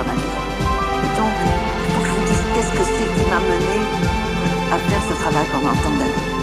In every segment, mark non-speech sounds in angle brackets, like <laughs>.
vie. Donc, il faut que je vous dise qu'est-ce que c'est qui m'a mené à faire ce travail pendant tant d'années.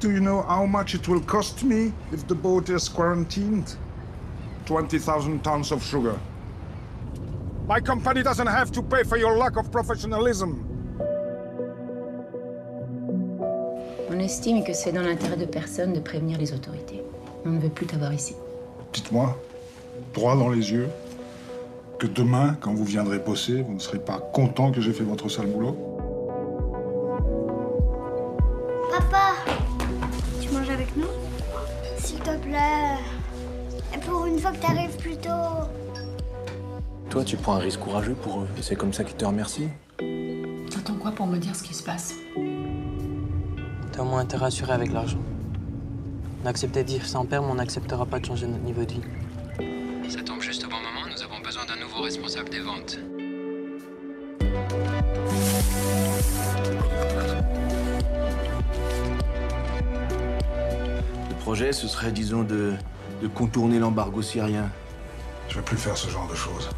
Do you know how much it will cost me if the boat is quarantined? 20,000 tons of sugar. My company doesn't have to pay for your lack of professionalism. On estime que c'est dans l'intérêt de personne de prévenir les autorités. On ne veut plus t'avoir ici. Dites-moi, droit dans les yeux, que demain, quand vous viendrez bosser, vous ne serez pas content que j'ai fait votre sale boulot? Toi, tu prends un risque courageux pour eux. et C'est comme ça qu'ils te remercient. T'attends quoi pour me dire ce qui se passe? T'as au moins intérêt à avec l'argent. On acceptait de dire sans père, mais on n'acceptera pas de changer notre niveau de vie. Ça tombe juste au bon moment, nous avons besoin d'un nouveau responsable des ventes. Le projet, ce serait, disons, de, de contourner l'embargo syrien. Je vais plus faire ce genre de choses.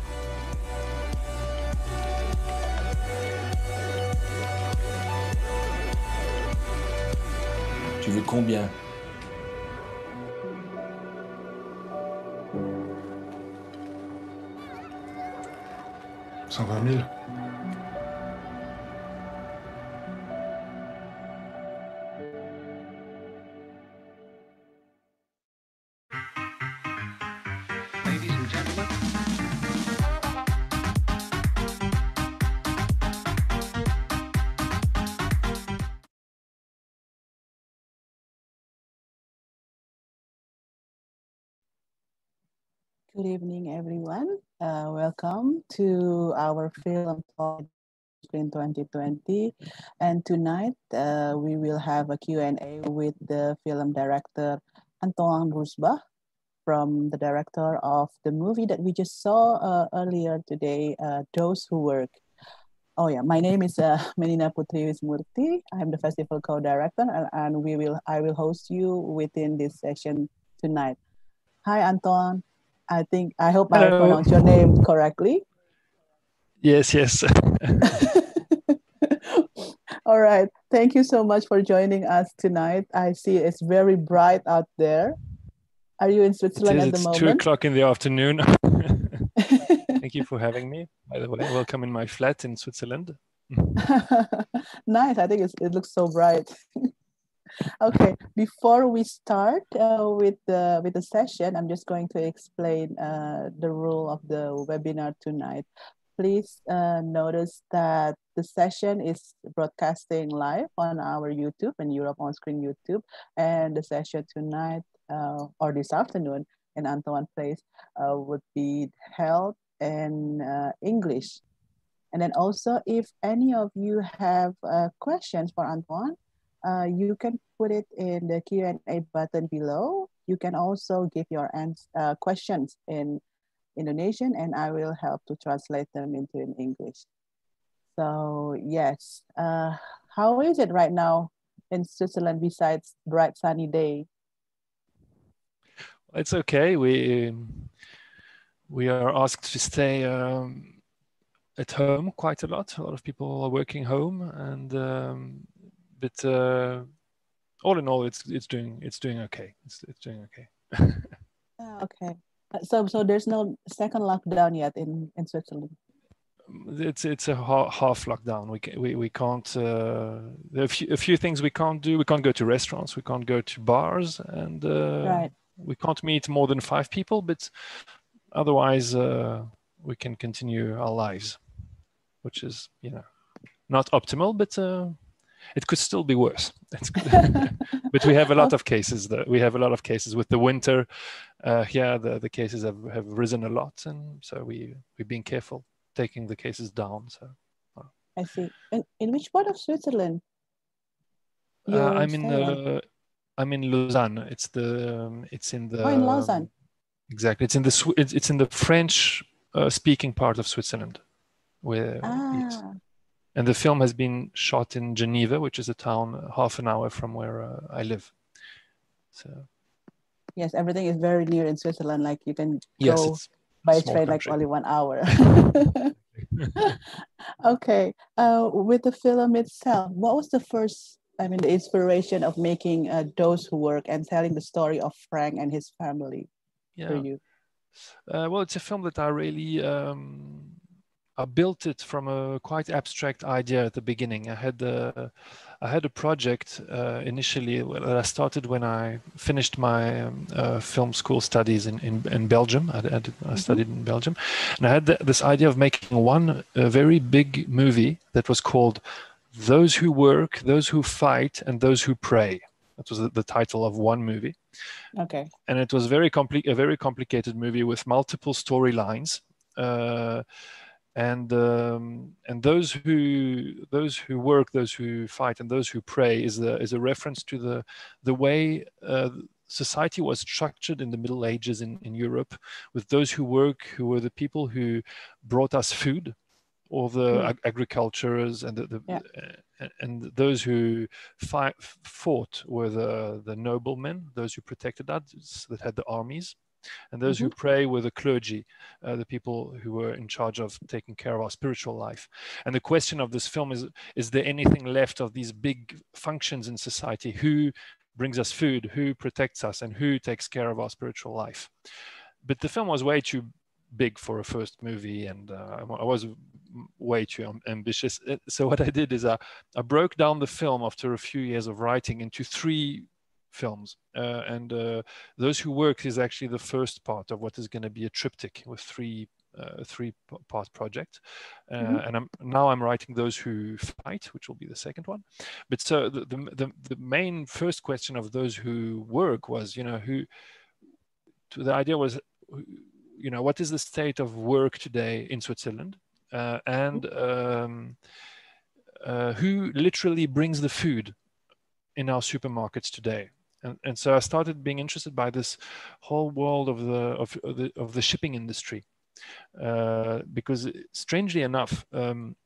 Tu veux combien? 120 000 Ladies Good evening, everyone. Uh, welcome to our film talk Screen 2020. And tonight uh, we will have a Q&A with the film director Antoine Russbach from the director of the movie that we just saw uh, earlier today, uh, Those Who Work. Oh yeah, my name is uh, <laughs> Melina Putri Wismurti. I'm the festival co-director and, and we will I will host you within this session tonight. Hi Antoine. I think I hope Hello. I pronounced your name correctly. Yes, yes. <laughs> All right. Thank you so much for joining us tonight. I see it's very bright out there. Are you in Switzerland at the it's moment? Two o'clock in the afternoon. <laughs> Thank you for having me. By the way, welcome in my flat in Switzerland. <laughs> nice. I think it looks so bright. Okay. Before we start uh, with the with the session, I'm just going to explain uh, the rule of the webinar tonight. Please uh, notice that the session is broadcasting live on our YouTube and Europe on Screen YouTube, and the session tonight uh, or this afternoon in Antoine Place uh, would be held in uh, English. And then also, if any of you have questions for Antoine, uh, you can put it in the Q&A button below. You can also give your uh, questions in Indonesian and I will help to translate them into in English. So yes, how is it right now in Switzerland besides bright sunny day? It's okay. We we are asked to stay um, at home quite a lot. A lot of people are working home, and um, but uh, all in all, it's it's doing it's doing okay. It's it's doing okay. oh, okay. So so there's no second lockdown yet in in Switzerland. It's it's a half lockdown. We can, we we can't. Uh, there are a few, a few things we can't do. We can't go to restaurants. We can't go to bars, and uh, right we can't meet more than five people, but otherwise uh, we can continue our lives, which is you know not optimal, but uh, it could still be worse. <laughs> <laughs> but we have a lot of cases. That we have a lot of cases with the winter. Uh, here, the, the cases have, have risen a lot, and so we we've been careful taking the cases down. So. I see. In, in which part of Switzerland? Uh, I'm in the I'm in Lausanne. It's the um, it's in the oh, in Lausanne. Exactly. It's in the it's, it's in the French uh, speaking part of Switzerland, where ah. And the film has been shot in Geneva, which is a town half an hour from where uh, I live. So. Yes, everything is very near in Switzerland. Like you can yes, go by train country. like only one hour. <laughs> <laughs> okay. Uh, with the film itself, what was the first I mean, the inspiration of making uh, those who work and telling the story of Frank and his family yeah. for you? Uh, well, it's a film that I really um, I built it from a quite abstract idea at the beginning. I had uh, I had a project uh, initially that I started when I finished my um, uh, film school studies in, in, in Belgium. I, I, did, I mm-hmm. studied in Belgium, and I had the, this idea of making one very big movie that was called those who work, those who fight, and those who pray. That was the title of one movie. Okay. And it was very compli- a very complicated movie with multiple storylines. Uh, and um, and those who those who work, those who fight, and those who pray is a is a reference to the the way uh, society was structured in the Middle Ages in, in Europe, with those who work, who were the people who brought us food, all the mm. ag- agriculturists and the, the yeah. uh, and those who fight, fought were the the noblemen, those who protected us, that had the armies, and those mm-hmm. who pray were the clergy, uh, the people who were in charge of taking care of our spiritual life. And the question of this film is: Is there anything left of these big functions in society? Who brings us food? Who protects us? And who takes care of our spiritual life? But the film was way too big for a first movie, and uh, I was way too ambitious. Uh, so what I did is I, I broke down the film after a few years of writing into three films, uh, and uh, those who work is actually the first part of what is going to be a triptych with three uh, three part project. Uh, mm-hmm. and I'm now I'm writing those who fight which will be the second one. But so the, the, the, the main first question of those who work was you know who the idea was you know what is the state of work today in Switzerland? Uh, and um, uh, who literally brings the food in our supermarkets today. And, and so I started being interested by this whole world of the of, of the of the shipping industry, uh, because strangely enough, um,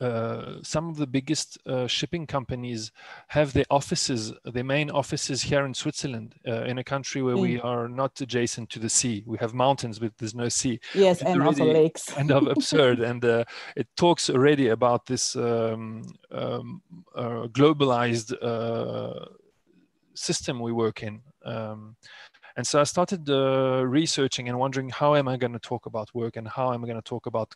uh, some of the biggest uh, shipping companies have their offices, their main offices here in Switzerland, uh, in a country where mm. we are not adjacent to the sea. We have mountains, but there's no sea. Yes, and also lakes. <laughs> kind of absurd. <laughs> and uh, it talks already about this um, um, uh, globalized system we work in. Um, and so I started researching and wondering how am I going to talk about work and how am I going to talk about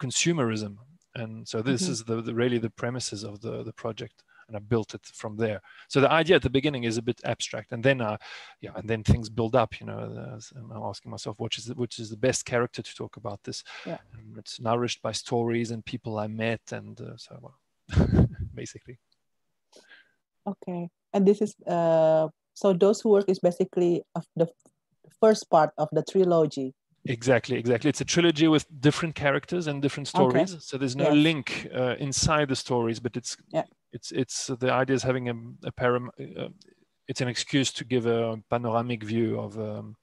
consumerism and so this mm-hmm. is the, the, really the premises of the the project and i built it from there so the idea at the beginning is a bit abstract and then uh yeah and then things build up you know i'm asking myself which is the, which is the best character to talk about this yeah. And it's nourished by stories and people i met and uh, so well, <laughs> basically okay and this is uh so those who work is basically of the first part of the trilogy Exactly, exactly. It's a trilogy with different characters and different stories. Okay. So there's no yes. link uh, inside the stories, but it's yeah. it's it's uh, the idea is having a, a param- uh, It's an excuse to give a panoramic view of um,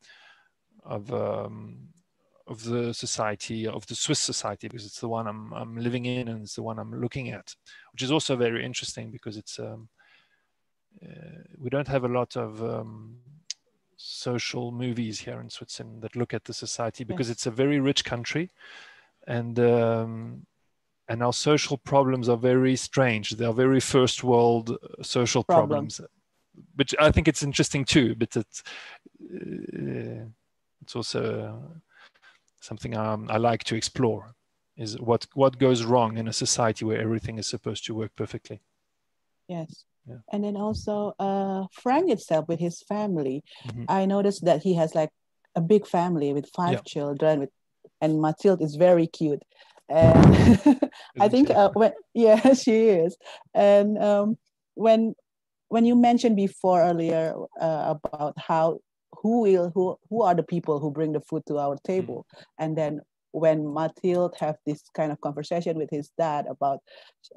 of um, of the society of the Swiss society because it's the one I'm I'm living in and it's the one I'm looking at, which is also very interesting because it's um, we don't have a lot of um, social movies here in Switzerland that look at the society because yes. it's a very rich country, and um, and our social problems are very strange. They are very first world uh, social Problem. problems, which I think it's interesting too. But it's uh, it's also something um, I like to explore. Is what what goes wrong in a society where everything is supposed to work perfectly. Yes. Yeah. And then also uh, Frank itself with his family, mm-hmm. I noticed that he has like a big family with five yeah. children, with, and Mathilde is very cute. And <laughs> I think uh, when <laughs> yeah she is, and um, when when you mentioned before earlier uh, about how who will who who are the people who bring the food to our table, mm-hmm. and then when Mathilde have this kind of conversation with his dad about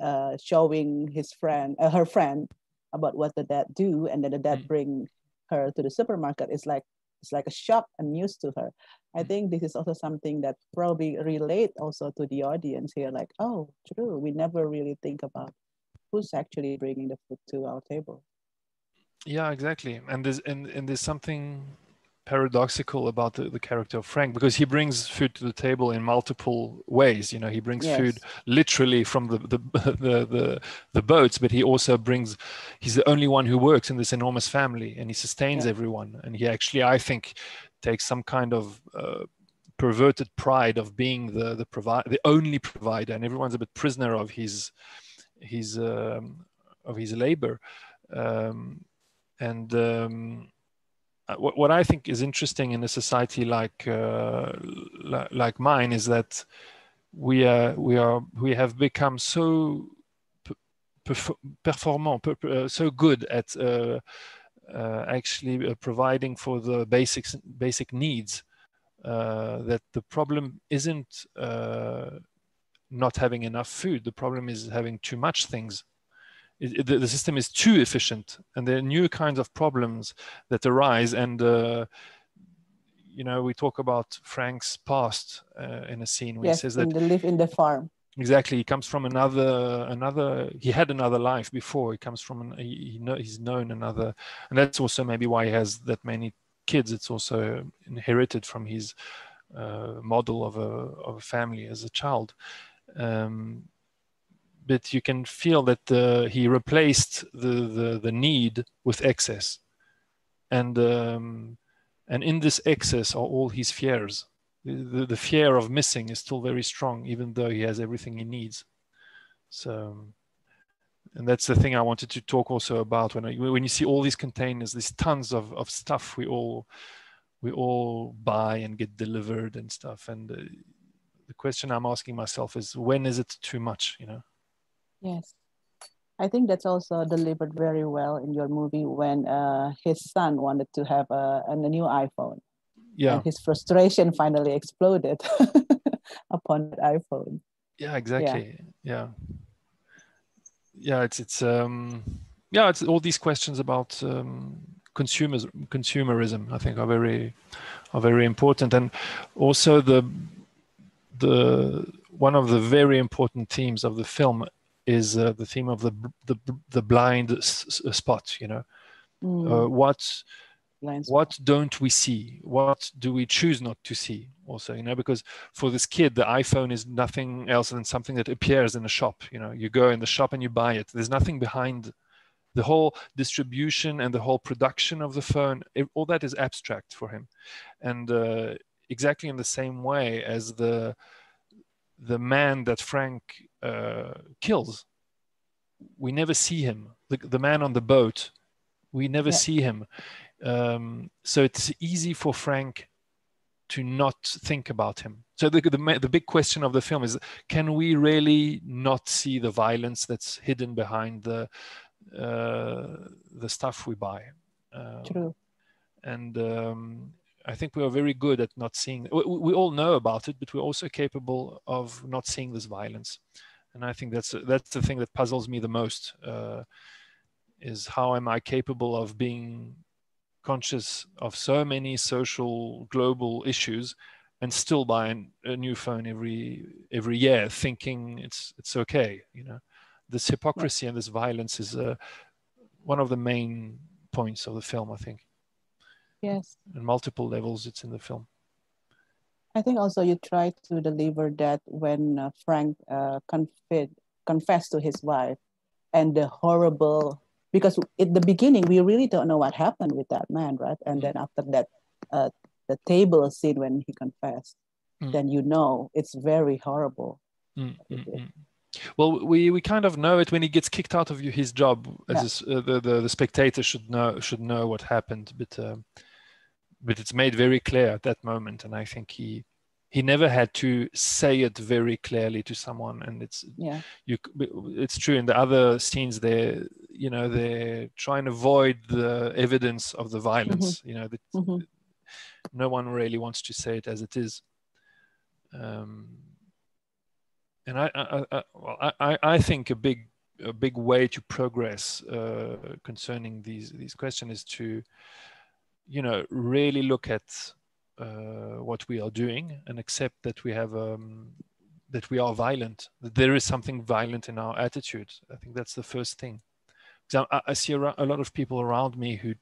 uh, showing his friend, uh, her friend, about what the dad do, and then the dad mm. bring her to the supermarket, it's like it's like a shock and news to her. I mm. think this is also something that probably relate also to the audience here. Like, oh, true, we never really think about who's actually bringing the food to our table. Yeah, exactly. And there's and, and there's something paradoxical about the, the character of Frank because he brings food to the table in multiple ways. You know, he brings yes. food literally from the the, <laughs> the the, the boats, but he also brings. He's the only one who works in this enormous family, and he sustains yeah. everyone. And he actually, I think, takes some kind of uh, perverted pride of being the the provide the only provider, and everyone's a bit prisoner of his his um, of his labor. Um, and um, what, what I think is interesting in a society like uh, like mine is that we are we are we have become so performant, uh, so good at uh, uh, actually uh, providing for the basic basic needs that the problem isn't not having enough food. The problem is having too much things it, it, the, system is too efficient and there are new kinds of problems that arise. And uh, you know we talk about frank's past uh, in a scene where yes, he says that they live in the farm. Exactly. He comes from another another he had another life before. He comes from an, he, he know, he's known another. And that's also maybe why he has that many kids. It's also inherited from his uh, model of a, of a family as a child. Um, but you can feel that uh, he replaced the, the, the need with excess, and um, and in this excess are all his fears. The, the, fear of missing is still very strong, even though he has everything he needs. So, and that's the thing I wanted to talk also about when I, when you see all these containers, these tons of, of stuff we all we all buy and get delivered and stuff, and uh, the question I'm asking myself is when is it too much? You know. Yes. I think that's also delivered very well in your movie when uh, his son wanted to have a, a new iPhone. Yeah. And his frustration finally exploded. <laughs> upon the iPhone. Yeah, exactly. Yeah. yeah. it's it's um yeah, it's all these questions about um consumers consumerism I think are very are very important and also the the one of the very important themes of the film is uh, the theme of the the, the blind s- spot you know? Mm. uh, what Blind what don't we see? What do we choose not to see also you know? Because for this kid the iphone is nothing else than something that appears in a shop you know? You go in the shop and you buy it. There's nothing behind the whole distribution and the whole production of the phone. It, all that is abstract for him. And uh, exactly in the same way as the the man that frank kills we never see him the, the man on the boat we never Yeah. see him um, so it's easy for frank to not think about him so the, the, the big question of the film is can we really not see the violence that's hidden behind the uh, the stuff we buy um, True. and um, I think we are very good at not seeing. We, we all know about it, but we're also capable of not seeing this violence. And I think that's that's the thing that puzzles me the most. Uh, is how am I capable of being conscious of so many social global issues and still buying a new phone every every year, thinking it's it's okay. You know, this hypocrisy and this violence is uh, one of the main points of the film. I think Yes. in multiple levels it's in the film I think also you try to deliver that when uh, Frank uh, confid, confessed to his wife and the horrible, because in the beginning, we really don't know what happened with that man, right? And then after that, uh, the table scene when he confessed, Mm. then you know it's very horrible. Mm, mm, mm. well we we kind of know it when he gets kicked out of his job as Yeah. a s- uh, the, the the spectator should know should know what happened but um, but it's made very clear at that moment and i think he he never had to say it very clearly to someone and it's Yeah. you it's true in the other scenes they you know they try and avoid the evidence of the violence you know that Mhm. no one really wants to say it as it is um, and I, I, I, well, I, I- think a big, a big way to progress uh, concerning these these questions is to, you know, really look at what we are doing and accept that we have um, that we are violent. That there is something violent in our attitude. I think that's the first thing. 'Cause I, I see a, a lot of people around me who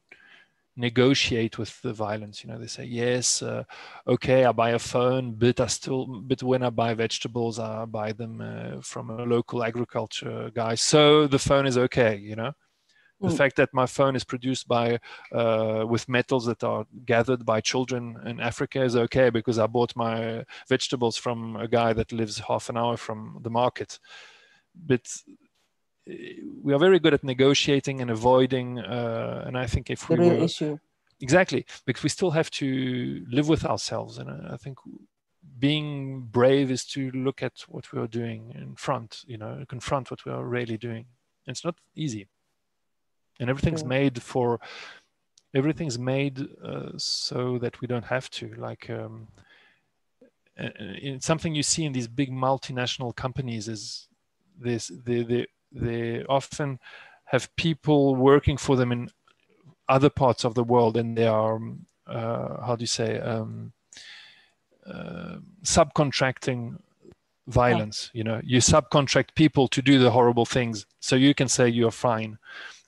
negotiate with the violence you know they say yes uh, okay i buy a phone but i still but when i buy vegetables i buy them uh, from a local agriculture guy so the phone is okay you know the Mm. fact that my phone is produced by uh, with metals that are gathered by children in africa is okay because i bought my vegetables from a guy that lives half an hour from the market but uh, we are very good at negotiating and avoiding uh, and i think if The we real were issue. exactly because we still have to live with ourselves and uh, i think being brave is to look at what we are doing in front you know confront what we are really doing it's not easy and everything's made for everything's made uh, so that we don't have to like um, it's something you see in these big multinational companies is this they, they they often have people working for them in other parts of the world and they are um, uh, how do you say um, uh, subcontracting violence you know. You subcontract people to do the horrible things so you can say you're fine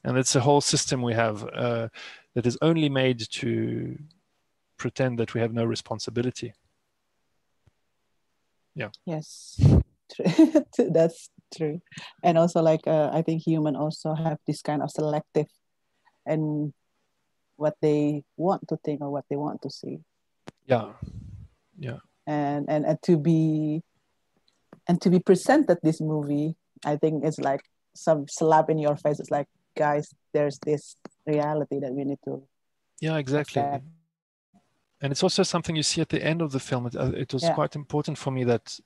and it's a whole system we have uh, that is only made to pretend that we have no responsibility yeah Yes, <laughs> true. <laughs> that's true. And also, like uh, I think human also have this kind of selective and what they want to think or what they want to see, yeah yeah and and, and to be and to be presented this movie, I think it's like some slap in your face. It's like, guys, there's this reality that we need to. yeah exactly accept. and it's also something you see at the end of the film it, uh, it was Yeah. quite important for me that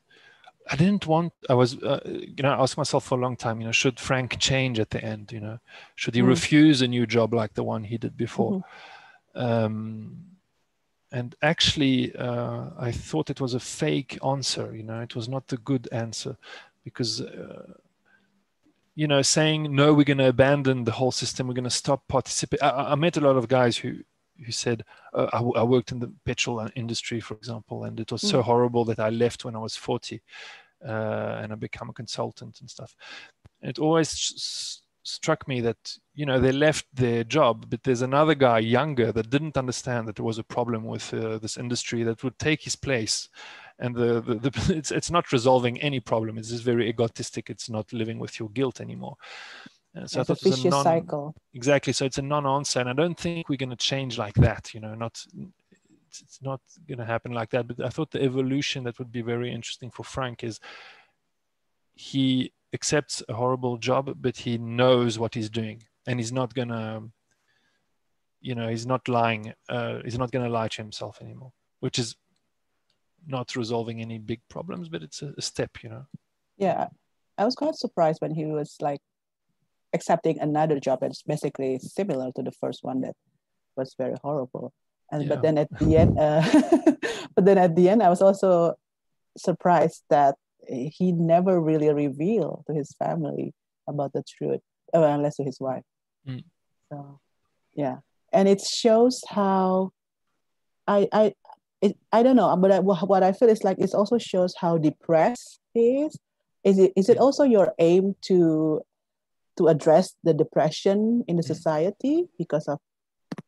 i didn't want i was uh, you know i asked myself for a long time you know should frank change at the end you know should he Mm. refuse a new job like the one he did before um and actually uh, I thought it was a fake answer. You know, it was not the good answer because. Uh, you know, saying no, we're going to abandon the whole system. We're going to stop participating. I, I, met a lot of guys who who said, uh, I, I, worked in the petrol industry, for example, and it was mm. so horrible that I left when I was 40 uh, and I became a consultant and stuff. It always s- struck me that, you know, they left their job, but there's another guy younger that didn't understand that there was a problem with uh, this industry that would take his place. And the, the, the <laughs> it's, it's not resolving any problem. It's just very egotistic. It's not living with your guilt anymore. Uh, so it's a vicious a non, cycle. Exactly. So it's a non-answer, and I don't think we're going to change like that. You know, not it's, it's not going to happen like that. But I thought the evolution that would be very interesting for Frank is he accepts a horrible job, but he knows what he's doing, and he's not going to, you know, he's not lying. Uh, he's not going to lie to himself anymore, which is not resolving any big problems, but it's a, a step. You know. Yeah, I was quite surprised when he was like accepting another job that's basically similar to the first one that was very horrible. And yeah. but then at the <laughs> end, uh, <laughs> but then at the end, I was also surprised that he never really revealed to his family about the truth, uh, unless to his wife. Mm. So, yeah, and it shows how I I it, I don't know, but I, what I feel is like it also shows how depressed he is. Is it is it also your aim to to address the depression in the mm. society because of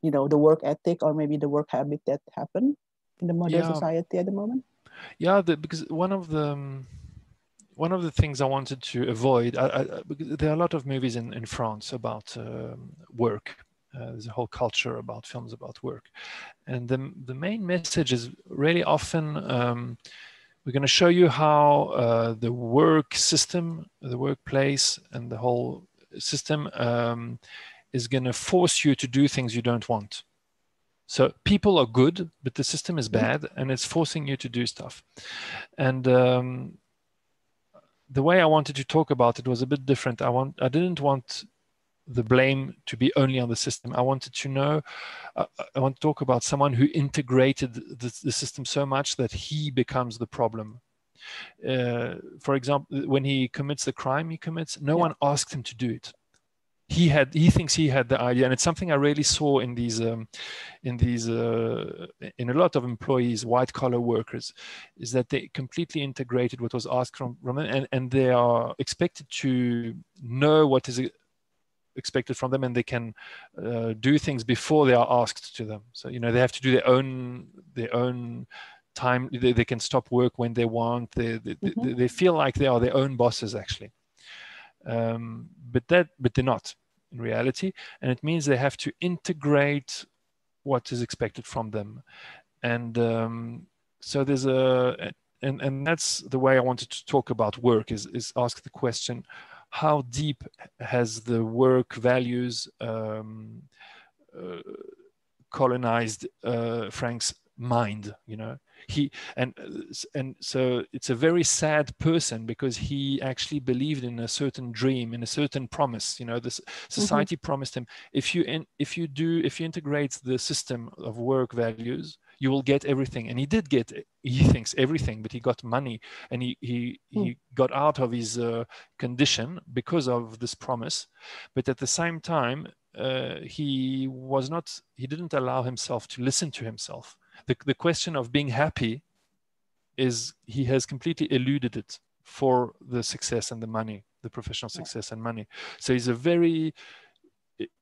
you know the work ethic or maybe the work habit that happen in the modern yeah. society at the moment yeah the, because one of the um, one of the things i wanted to avoid I, I, there are a lot of movies in, in france about um, work uh, there's a whole culture about films about work and the, the main message is really often um, we're going to show you how uh, the work system the workplace and the whole system um, is going to force you to do things you don't want. So people are good, but the system is mm-hmm. bad, and it's forcing you to do stuff. And um, the way I wanted to talk about it was a bit different. I want I didn't want the blame to be only on the system. I wanted to know, uh, I want to talk about someone who integrated the, the system so much that he becomes the problem. Uh, for example, when he commits the crime he commits, no yeah. one asked him to do it. He had, he thinks he had the idea, and it's something I really saw in these, um, in these, uh, in a lot of employees, white collar workers, is that they completely integrated what was asked from, from them, and, and they are expected to know what is expected from them and they can uh, do things before they are asked to them. So you know they have to do their own their own time. They, they can stop work when they want. They they, mm-hmm. they, they feel like they are their own bosses actually. Um, but that but they're not in reality. And it means they have to integrate what is expected from them. And um, so there's a and and that's the way i wanted to talk about work is is ask the question how deep has the work values um, uh, colonized uh, frank's mind you know he and and so it's a very sad person because he actually believed in a certain dream in a certain promise you know this society mm-hmm. promised him if you in, if you do if you integrate the system of work values you will get everything. And he did get he thinks everything but he got money and he he, mm. he got out of his uh, condition because of this promise. But at the same time uh, he was not he didn't allow himself to listen to himself. The, the question of being happy is he has completely eluded it for the success and the money the professional success and money. So he's a very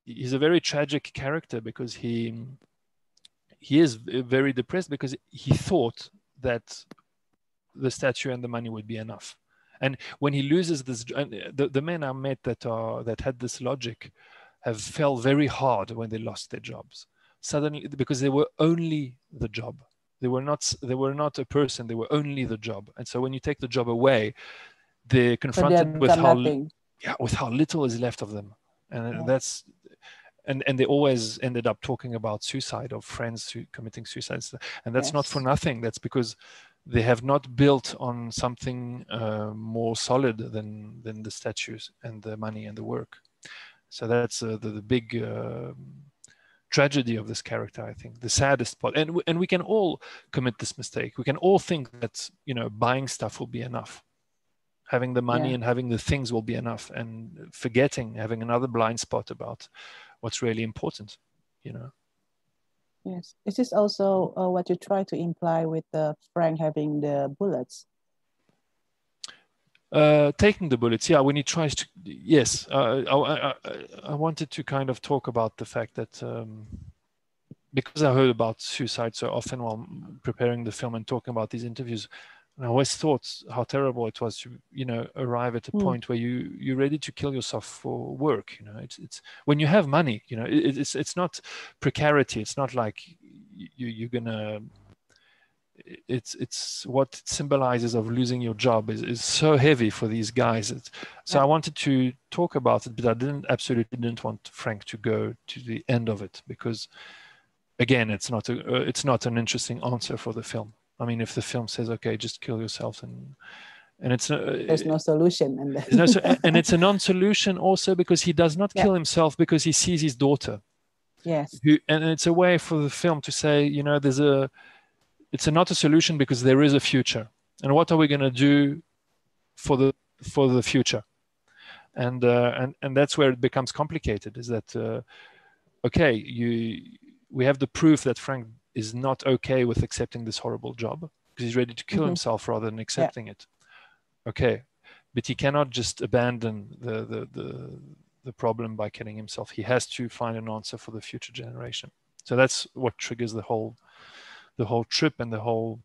he's a very tragic character because he he is very depressed because he thought that the statue and the money would be enough. And when he loses this the, the men i met that are that had this logic have fell very hard when they lost their jobs. Suddenly because they were only the job. They were not they were not a person they were only the job. And so when you take the job away they're confronted with how yeah with how little is left of them. And yeah. that's and and they always ended up talking about suicide of friends who committing suicides and that's yes. not for nothing. That's because they have not built on something uh, more solid than than the statues and the money and the work. So that's uh, the, the big uh, tragedy of this character i think the saddest part. And and we can all commit this mistake. We can all think that you know buying stuff will be enough. Having the money Yeah. and having the things will be enough. And forgetting having another blind spot about what's really important you know Yes. Is this also uh, what you try to imply with uh, Frank having the bullets? uh, taking the bullets, yeah, when he tries to, yes, uh, I, I, I wanted to kind of talk about the fact that um, because I heard about suicide so often while preparing the film and talking about these interviews, and I always thought how terrible it was to, you know, arrive at a Hmm. point where you you're ready to kill yourself for work. You know, it's it's when you have money. You know, it, it's it's not precarity. It's not like you you're gonna it's it's what it symbolizes of losing your job is, is so heavy for these guys It's- so i wanted to talk about it but i didn't absolutely didn't want frank to go to the end of it because again it's not a it's not an interesting answer for the film i mean if the film says okay just kill yourself and and it's uh, There's no solution, and no, so, and it's a non-solution also because he does not Yeah. kill himself because he sees his daughter yes, who, and it's a way for the film to say, you know, there's a, it's a, not a solution because there is a future, and what are we going to do for the for the future, and uh, and and that's where it becomes complicated. Is that uh, okay? You we have the proof that Frank is not okay with accepting this horrible job because he's ready to kill Mhm. himself rather than accepting it. Okay, but he cannot just abandon the the the the problem by killing himself. He has to find an answer for the future generation. So that's what triggers the whole the whole trip and the whole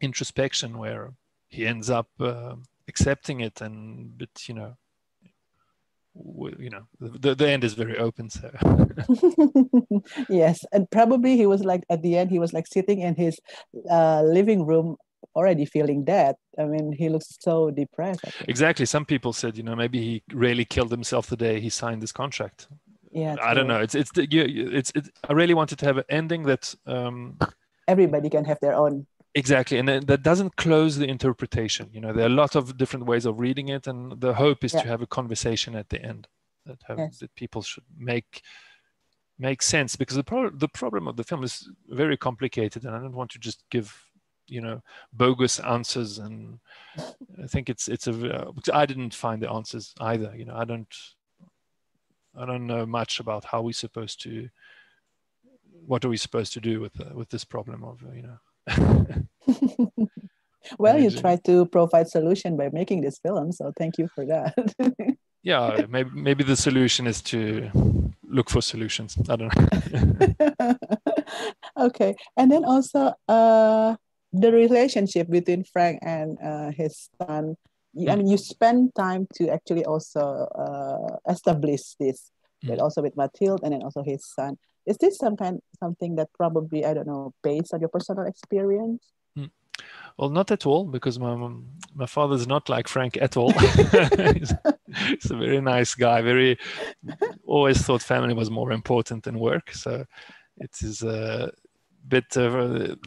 introspection where he ends up uh, accepting it and but you know you know the, the end is very open so <laughs> yes, and probably he was like at the end he was like sitting in his uh, living room already feeling dead. I mean, he looks so depressed. Exactly some people said you know maybe he really killed himself the day he signed this contract Yeah, i don't know it's it's the, you, you- it's i really wanted to have an ending that um Everybody can have their own. Exactly, and that doesn't close the interpretation. You know, there are a lot of different ways of reading it, and the hope is Yeah. to have a conversation at the end that have, Yes. that people should make make sense. Because the pro- the problem of the film is very complicated, and I don't want to just give you know bogus answers. And I think it's it's a uh, I didn't find the answers either. You know, I don't I don't know much about how we're supposed to what are we supposed to do with uh, with this problem of uh, you know <laughs> well, you try to provide solution by making this film, so thank you for that. <laughs> yeah maybe maybe the solution is to look for solutions i don't know <laughs> okay, and then also uh, the relationship between Frank and uh, his son. I mean, you spend time to actually also uh, establish this, but also with Mathilde and then also his son. Is this some kind something that probably I don't know based on your personal experience? Hmm. well not at all because my my father's not like frank at all. <laughs> <laughs> He's, he's a very nice guy very always thought family was more important than work. So it is a bit of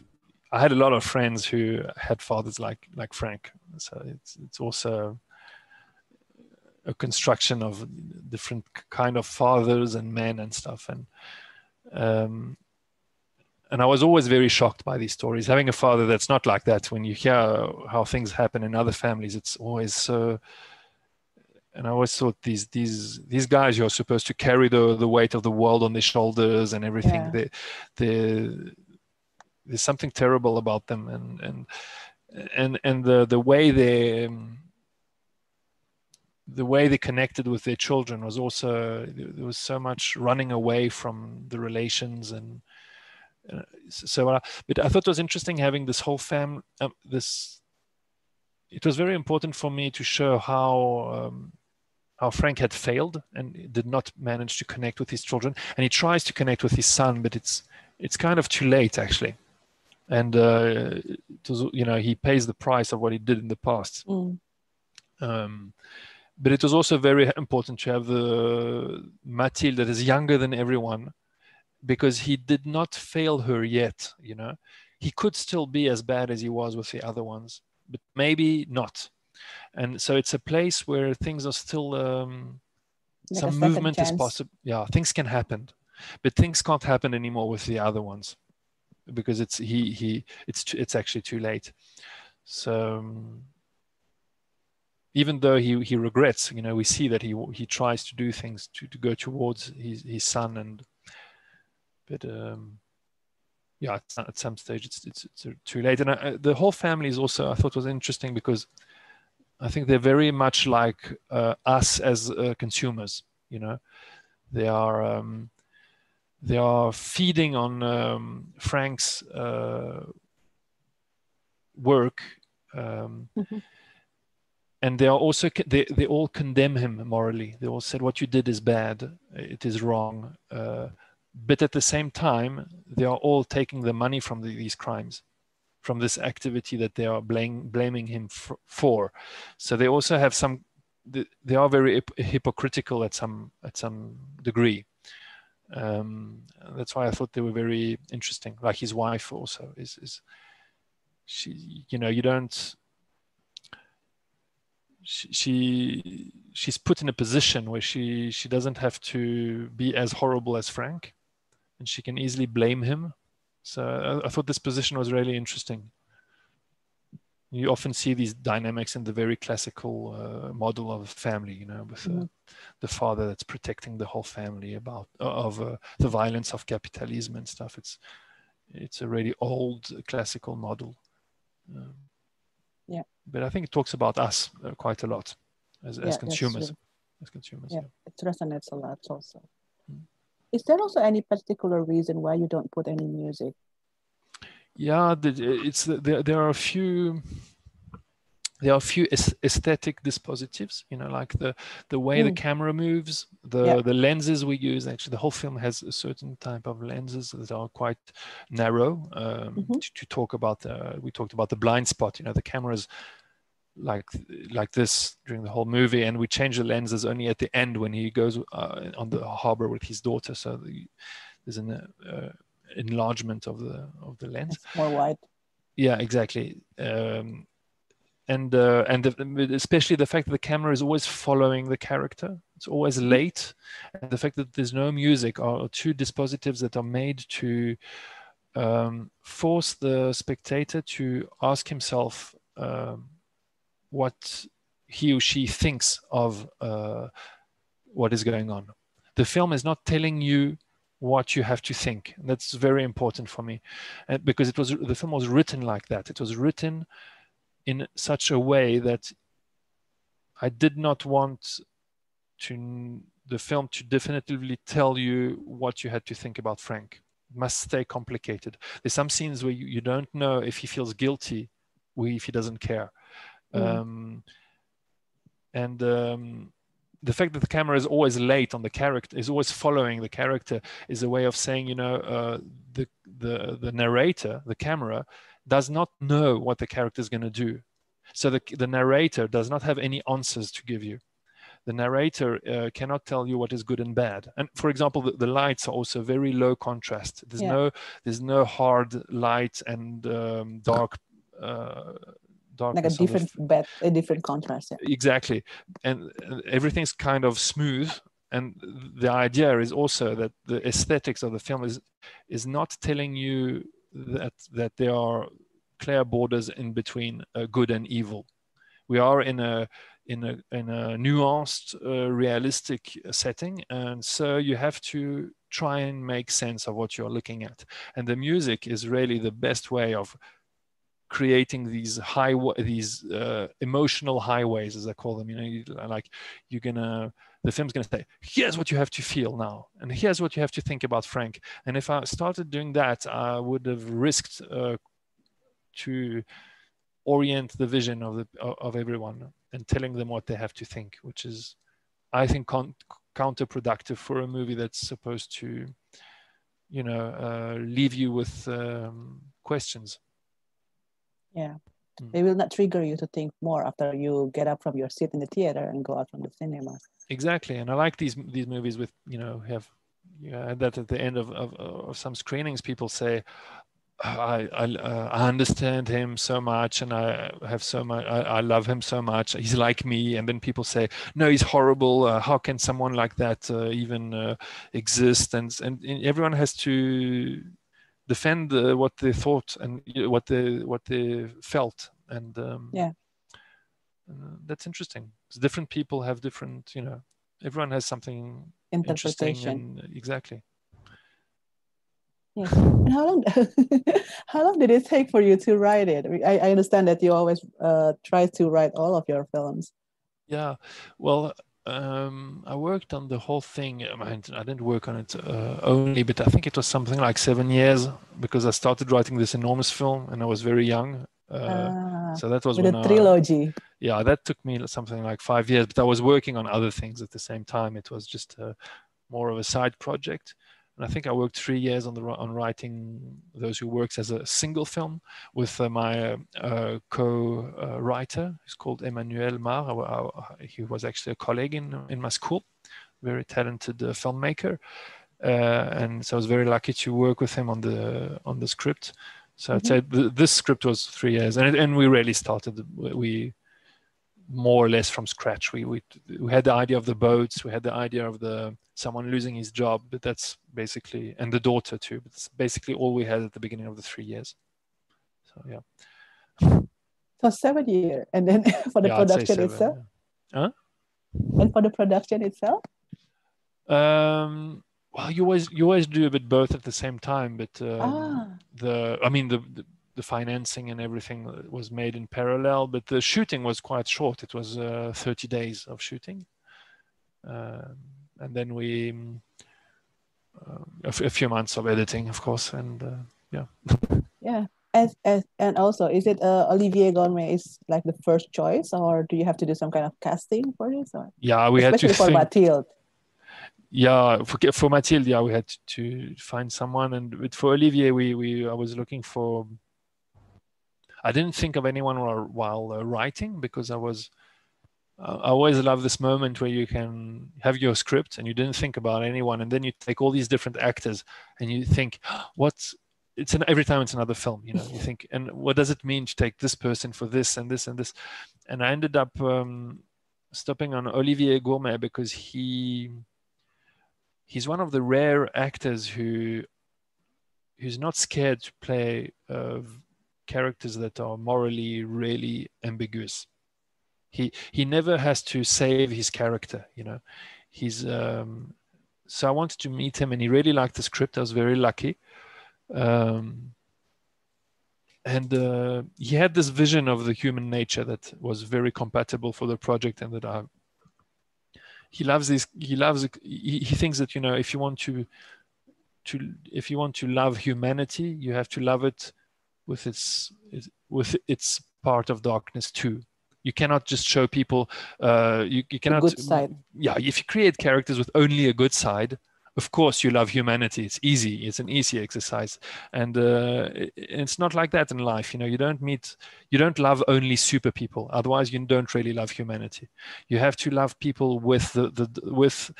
i had a lot of friends who had fathers like like frank. So it's it's also a construction of different kind of fathers and men and stuff. And um and I was always very shocked by these stories. Having a father that's not like that, when you hear how things happen in other families, it's always so. And I always thought these these these guys who are supposed to carry the the weight of the world on their shoulders and everything. Yeah. They, they, there's something terrible about them, and and and and the the way they. Um, the way they connected with their children was also there was so much running away from the relations and uh, so uh, but i thought it was interesting having this whole fam um, this it was very important for me to show how um, how frank had failed and did not manage to connect with his children. And he tries to connect with his son but it's it's kind of too late actually. And uh, it was, you know he pays the price of what he did in the past. Mm. um, but it was also very important to have the Mathilde that is younger than everyone because he did not fail her yet you know. He could still be as bad as he was with the other ones but maybe not. And so it's a place where things are still um, Like some movement is possible yeah things can happen but things can't happen anymore with the other ones because it's he he it's it's actually too late. So um, even though he he regrets you know we see that he he tries to do things to, to go towards his his son and but um yeah at, some stage it's it's, it's too late and I, the whole family is also i thought was interesting because i think they're very much like uh, us as uh, consumers you know they are um they are feeding on um, frank's uh, work um, Mhm. And they are also they, they all condemn him morally. They all said what you did is bad. It is wrong. Uh, but at the same time they are all taking the money from the, these crimes from this activity that they are blame, blaming him f- for. So they also have some they are very hypocritical at some at some degree. Um, that's why i thought they were very interesting. Like his wife also is is she you know you don't she, she she's put in a position where she she doesn't have to be as horrible as Frank, and she can easily blame him. So I, I thought this position was really interesting. You often see these dynamics in the very classical uh, model of family, you know, with uh, Mhm. the father that's protecting the whole family about of uh, the violence of capitalism and stuff. It's it's a really old classical model. Um, Yeah. but I think it talks about us uh, quite a lot as, as consumers. As consumers, Yeah, yeah. it resonates a lot also. Mm. Is there also any particular reason why you don't put any music? Yeah, the, it's there. There are a few. There are a few aesthetic dispositives, you know, like the the way the Mm. camera moves, the Yeah. the lenses we use. Actually, the whole film has a certain type of lenses that are quite narrow. Um, Mhm. to, to talk about, uh, we talked about the blind spot. You know, the cameras like like this during the whole movie, and we change the lenses only at the end when he goes uh, on the harbor with his daughter. So the, there's an uh, enlargement of the of the lens. It's more wide. Yeah, exactly. Um, and uh, and the, especially the fact that the camera is always following the character. It's always late, and the fact that there's no music are two dispositives that are made to um, force the spectator to ask himself um, what he or she thinks of uh, what is going on. The film is not telling you what you have to think. And that's very important for me, and because it was the film was written like that. It was written in such a way that I did not want to the film to definitively tell you what you had to think about Frank. It must stay complicated. There's some scenes where you, you don't know if he feels guilty or if he doesn't care. Mm. Um, and um, the fact that the camera is always late on the character is always following the character is a way of saying you know uh, the the the narrator the camera does not know what the character is going to do so the, the narrator does not have any answers to give you the narrator uh, cannot tell you what is good and bad and for example the, the lights are also very low contrast there's Yeah. no there's no hard light and um, dark uh, Like a different bed, a different contrast. Yeah. exactly and uh, everything's kind of smooth and the idea is also that the aesthetics of the film is is not telling you that that there are clear borders in between uh, good and evil. We are in a in a in a nuanced uh, realistic setting and so you have to try and make sense of what you're looking at. And the music is really the best way of creating these high these uh, emotional highways as i call them. You know you, like you're gonna the film's gonna say here's what you have to feel now and here's what you have to think about frank and if i started doing that i would have risked uh, to orient the vision of the of everyone and telling them what they have to think which is i think con- counterproductive for a movie that's supposed to you know uh, leave you with um, questions Yeah. Mm. They will not trigger you to think more after you get up from your seat in the theater and go out from the cinema. exactly and i like these these movies with you know have know, that at the end of, of, of some screenings people say I I, uh, I understand him so much, and I have so much. I, I love him so much. He's like me, and then people say, "No, he's horrible. Uh, how can someone like that uh, even uh, exist?" And, and and everyone has to defend uh, what they thought and what they what they felt, and um, Yeah. uh, that's interesting. different people have different, you know. Everyone has something interesting, Interpretation. and exactly. yeah. And how long <laughs> how long did it take for you to write it? I, I understand that you always uh, try to write all of your films. Yeah, well, um, I worked on the whole thing. I mean, I didn't work on it uh, only, but I think it was something like seven years because I started writing this enormous film and I was very young. Uh, Ah, so that was with when a I- trilogy. yeah, that took me something like five years, but I was working on other things at the same time. It was just uh, more of a side project. And I think I worked three years on the on writing those who works as a single film with uh, my uh, co-writer. He's called Emmanuel Marre. I- I- he was actually a colleague in in my school, very talented uh, filmmaker. Uh, and so I was very lucky to work with him on the on the script. So I'd Mhm. say th- this script was three years, and and we really started. We more or less from scratch. We, we we had the idea of the boats, we had the idea of the someone losing his job, but that's basically and the daughter too. But it's basically all we had at the beginning of the three years. So yeah, <laughs> So seven year, and then <laughs> for the Yeah, production seven, itself, yeah. Huh? and for the production itself. Um, well, you always you always do a bit both at the same time, but um, Ah. the I mean the, the the financing and everything was made in parallel, but the shooting was quite short. It was uh, 30 days of shooting, um, and then we um, uh, a, f- a few months of editing, of course, and uh, yeah. <laughs> Yeah. As, as, and also, is it uh, Olivier Gourmet is like the first choice, or do you have to do some kind of casting for this? Or Yeah, we had to especially for think. Mathilde. yeah for, for mathilde yeah we had to find someone and for olivier we, we i was looking for i didn't think of anyone while, uh, writing because i was uh, i always love this moment where you can have your script and you didn't think about anyone and then you take all these different actors and you think <gasps> what's it's an every time it's another film you know you think and what does it mean to take this person for this and this and this? And i ended up um, stopping on olivier gourmet because he he's one of the rare actors who who's not scared to play uh, characters that are morally really ambiguous. He he never has to save his character, you know. He's um, so I wanted to meet him, and he really liked the script. I was very lucky. Um, and uh, he had this vision of the human nature that was very compatible for the project, and that I he loves this he loves he, he thinks that you know if you want to to if you want to love humanity you have to love it with its with its part of darkness too. You cannot just show people uh you, you cannot good side. yeah if you create characters with only a good side of course you love humanity. It's easy. It's an easy exercise. And uh, it- it's not like that in life you know. You don't meet you don't love only super people. Otherwise you don't really love humanity. You have to love people with the, the with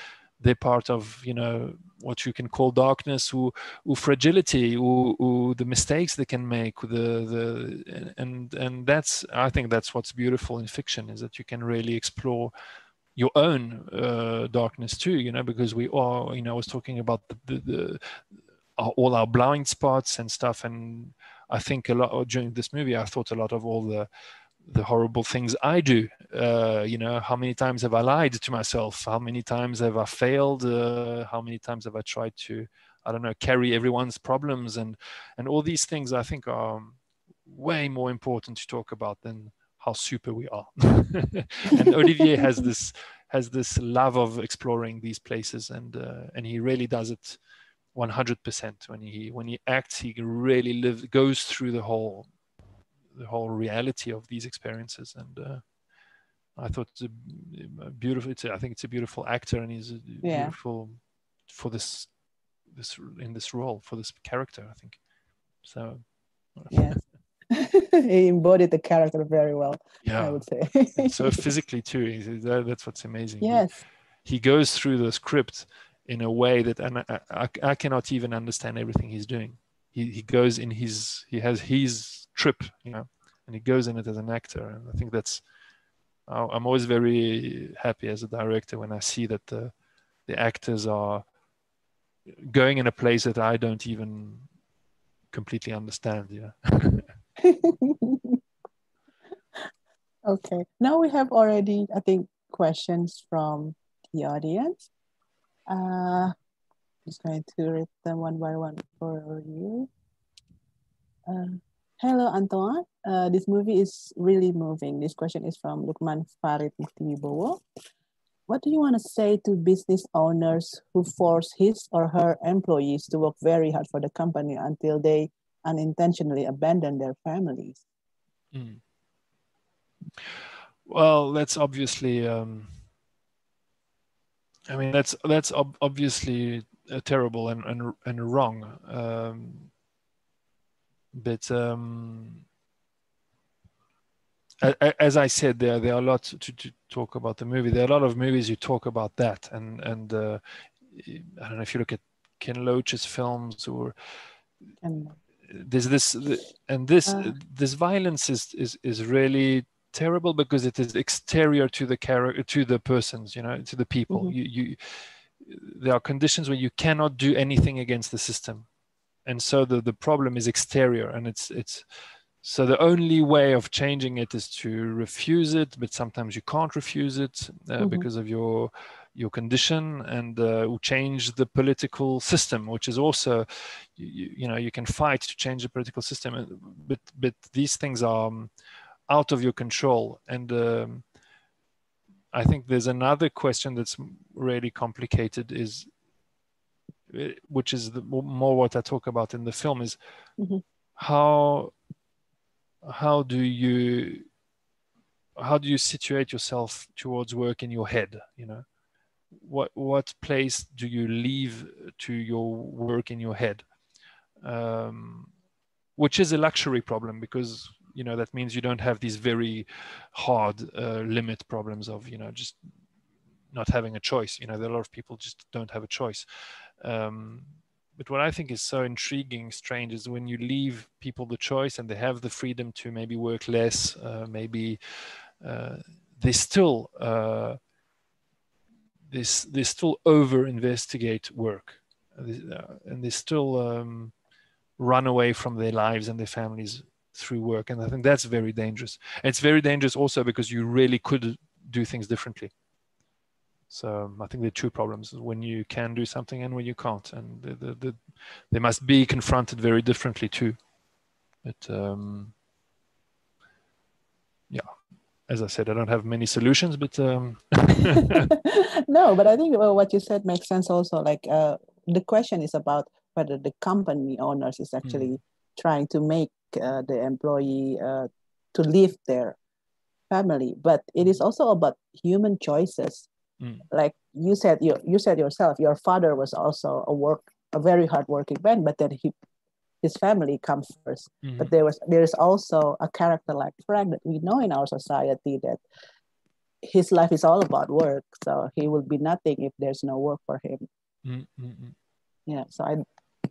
the part of you know what you can call darkness or, or fragility or, or the mistakes they can make the the and and that's i think that's what's beautiful in fiction is that you can really explore your own uh, darkness too you know because we are you know i was talking about the, the, the our, all our blind spots and stuff and i think a lot during this movie i thought a lot of all the the horrible things I do. Uh, you know, how many times have I lied to myself? How many times have I failed? Uh, how many times have I tried to, I don't know, carry everyone's problems and and all these things? I think are way more important to talk about than how super we are. <laughs> and Olivier has <laughs> this has this love of exploring these places, and uh, and he really does it 100% when he when he acts. He really lives goes through the whole the whole reality of these experiences and uh, i thought it's a, beautiful it's a, i think it's a beautiful actor and he's a Yeah. beautiful for this this in this role for this character i think so Yes. <laughs> he embodied the character very well, Yeah, I would say. so <laughs> physically too that's what's amazing He- yes. he goes through the script in a way that and I, I, I cannot even understand everything he's doing he, he goes in his he has his trip you know and he goes in it as an actor and i think that's i'm always very happy as a director when i see that the the actors are going in a place that i don't even completely understand yeah <laughs> okay. Now we have already, I think, questions from the audience. Uh, just going to read them one by one for you. Uh, hello, Antoine. Uh, this movie is really moving. This question is from Lukman Farid Muktiwibowo. What do you want to say to business owners who force his or her employees to work very hard for the company until they unintentionally abandon their families? Mm. Well, that's obviously. Um, I mean, that's that's ob- obviously uh, terrible and and and wrong. Um, but um, as I said, there there are a lot to, to talk about the movie. There are a lot of movies you talk about that, and and uh, I don't know if you look at Ken Loach's films or And there's this and this Uh. this violence is is is really terrible because it is exterior to the character to the persons you know to the people Mhm. you you there are conditions where you cannot do anything against the system and so the the problem is exterior and it's it's so the only way of changing it is to refuse it but sometimes you can't refuse it uh, Mhm. because of your your condition and uh, change the political system which is also you, you know you can fight to change the political system uh, but but these things are um, out of your control and um, i think there's another question that's really complicated is which is the, more what i talk about in the film is Mhm. how how do you how do you situate yourself towards work in your head you know what what place do you leave to your work in your head um, which is a luxury problem because you know that means you don't have these very hard uh, limit problems of you know just not having a choice you know there are a lot of people just don't have a choice. Um, but what i think is so intriguing strange is when you leave people the choice and they have the freedom to maybe work less uh, maybe uh, they still uh, they, they still over investigate work. Uh, uh, and they still um, run away from their lives and their families through work. And i think that's very dangerous. It's very dangerous also because you really could do things differently so um, i think there are two problems when you can do something and when you can't and the, the, the, they must be confronted very differently too but um, yeah as i said i don't have many solutions but um, <laughs> <laughs> no, but I think uh, what you said makes sense also. Like uh, the question is about whether the company owners is actually trying to make uh, the employee uh, to leave their family, but it is also about human choices. Mm. Like you said, you you said yourself, your father was also a work a very hardworking man, but then he his family comes 1st But Mhm. there was there is also a character like Frank that we know in our society that his life is all about work. So he will be nothing if there's no work for him. Mm, mm, mm. Yeah. So I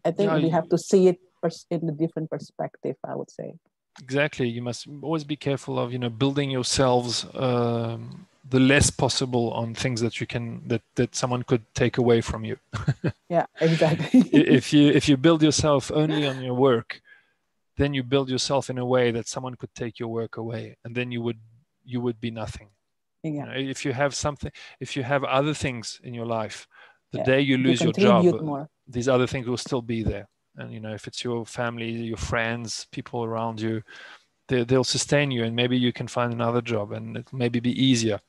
I think we you- have to see it in a different perspective, I would say. exactly you must always be careful of you know building yourselves um, the less possible on things that you can that that someone could take away from you <laughs> Yeah, exactly. If you if you build yourself only on your work then you build yourself in a way that someone could take your work away and then you would you would be nothing You yeah. know, if you have something if you have other things in your life the Yeah, day you you lose your job more. these other things will still be there and you know if it's your family your friends people around you they, they'll sustain you and maybe you can find another job and it maybe be easier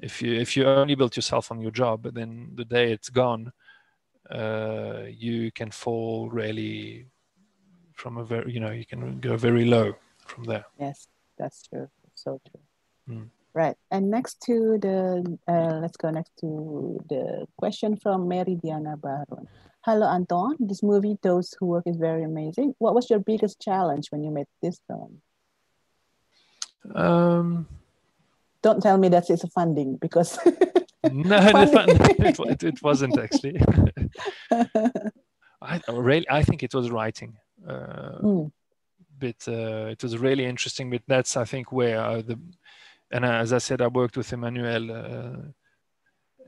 if you if you only built yourself on your job but then the day it's gone uh, you can fall really from a very you know you can go very low from there Yes, that's true. So true. Mm. Right. And next to the, uh, let's go next to the question from Mary Diana Baron. Hello, Anton. This movie, Those Who Work, is very amazing. What was your biggest challenge when you made this film? Um, Don't tell me that it's a funding because <laughs> no, the fun, it, it, it wasn't actually. <laughs> I really, I think it was writing. Uh, Mm. But uh, it was really interesting. But that's I think where uh, the and as I said, I worked with Emmanuel, uh,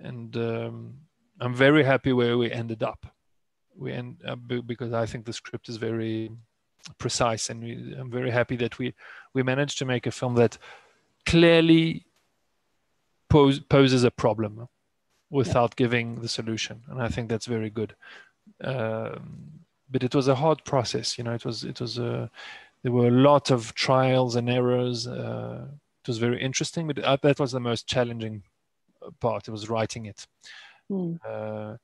and um, I'm very happy where we ended up. We end up because I think the script is very precise, and we, I'm very happy that we we managed to make a film that clearly pose, poses a problem without giving the solution, and I think that's very good. Um, but it was a hard process, you know. It was it was a there were a lot of trials and errors. Uh, it was very interesting, but uh, that was the most challenging part. It was writing it. Mm. Uh,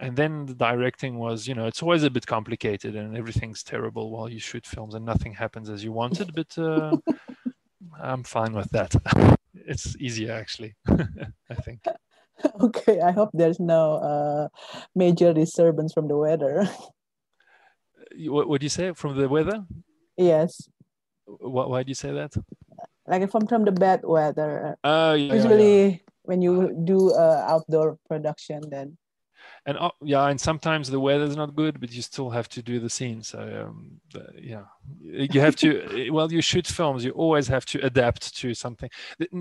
and then the directing was, you know, it's always a bit complicated and everything's terrible while you shoot films and nothing happens as you wanted. But uh, <laughs> I'm fine with that. <laughs> it's easier actually, <laughs> I think. Okay, I hope there's no uh, major disturbance from the weather. What would you say from the weather? yes, Why, why do you say that? like from from the bad weather. Oh, yeah, yeah, yeah. Usually, when you do uh, outdoor production, then and uh, yeah and sometimes the weather's not good but you still have to do the scene so um, yeah you have to <laughs> well you shoot films you always have to adapt to something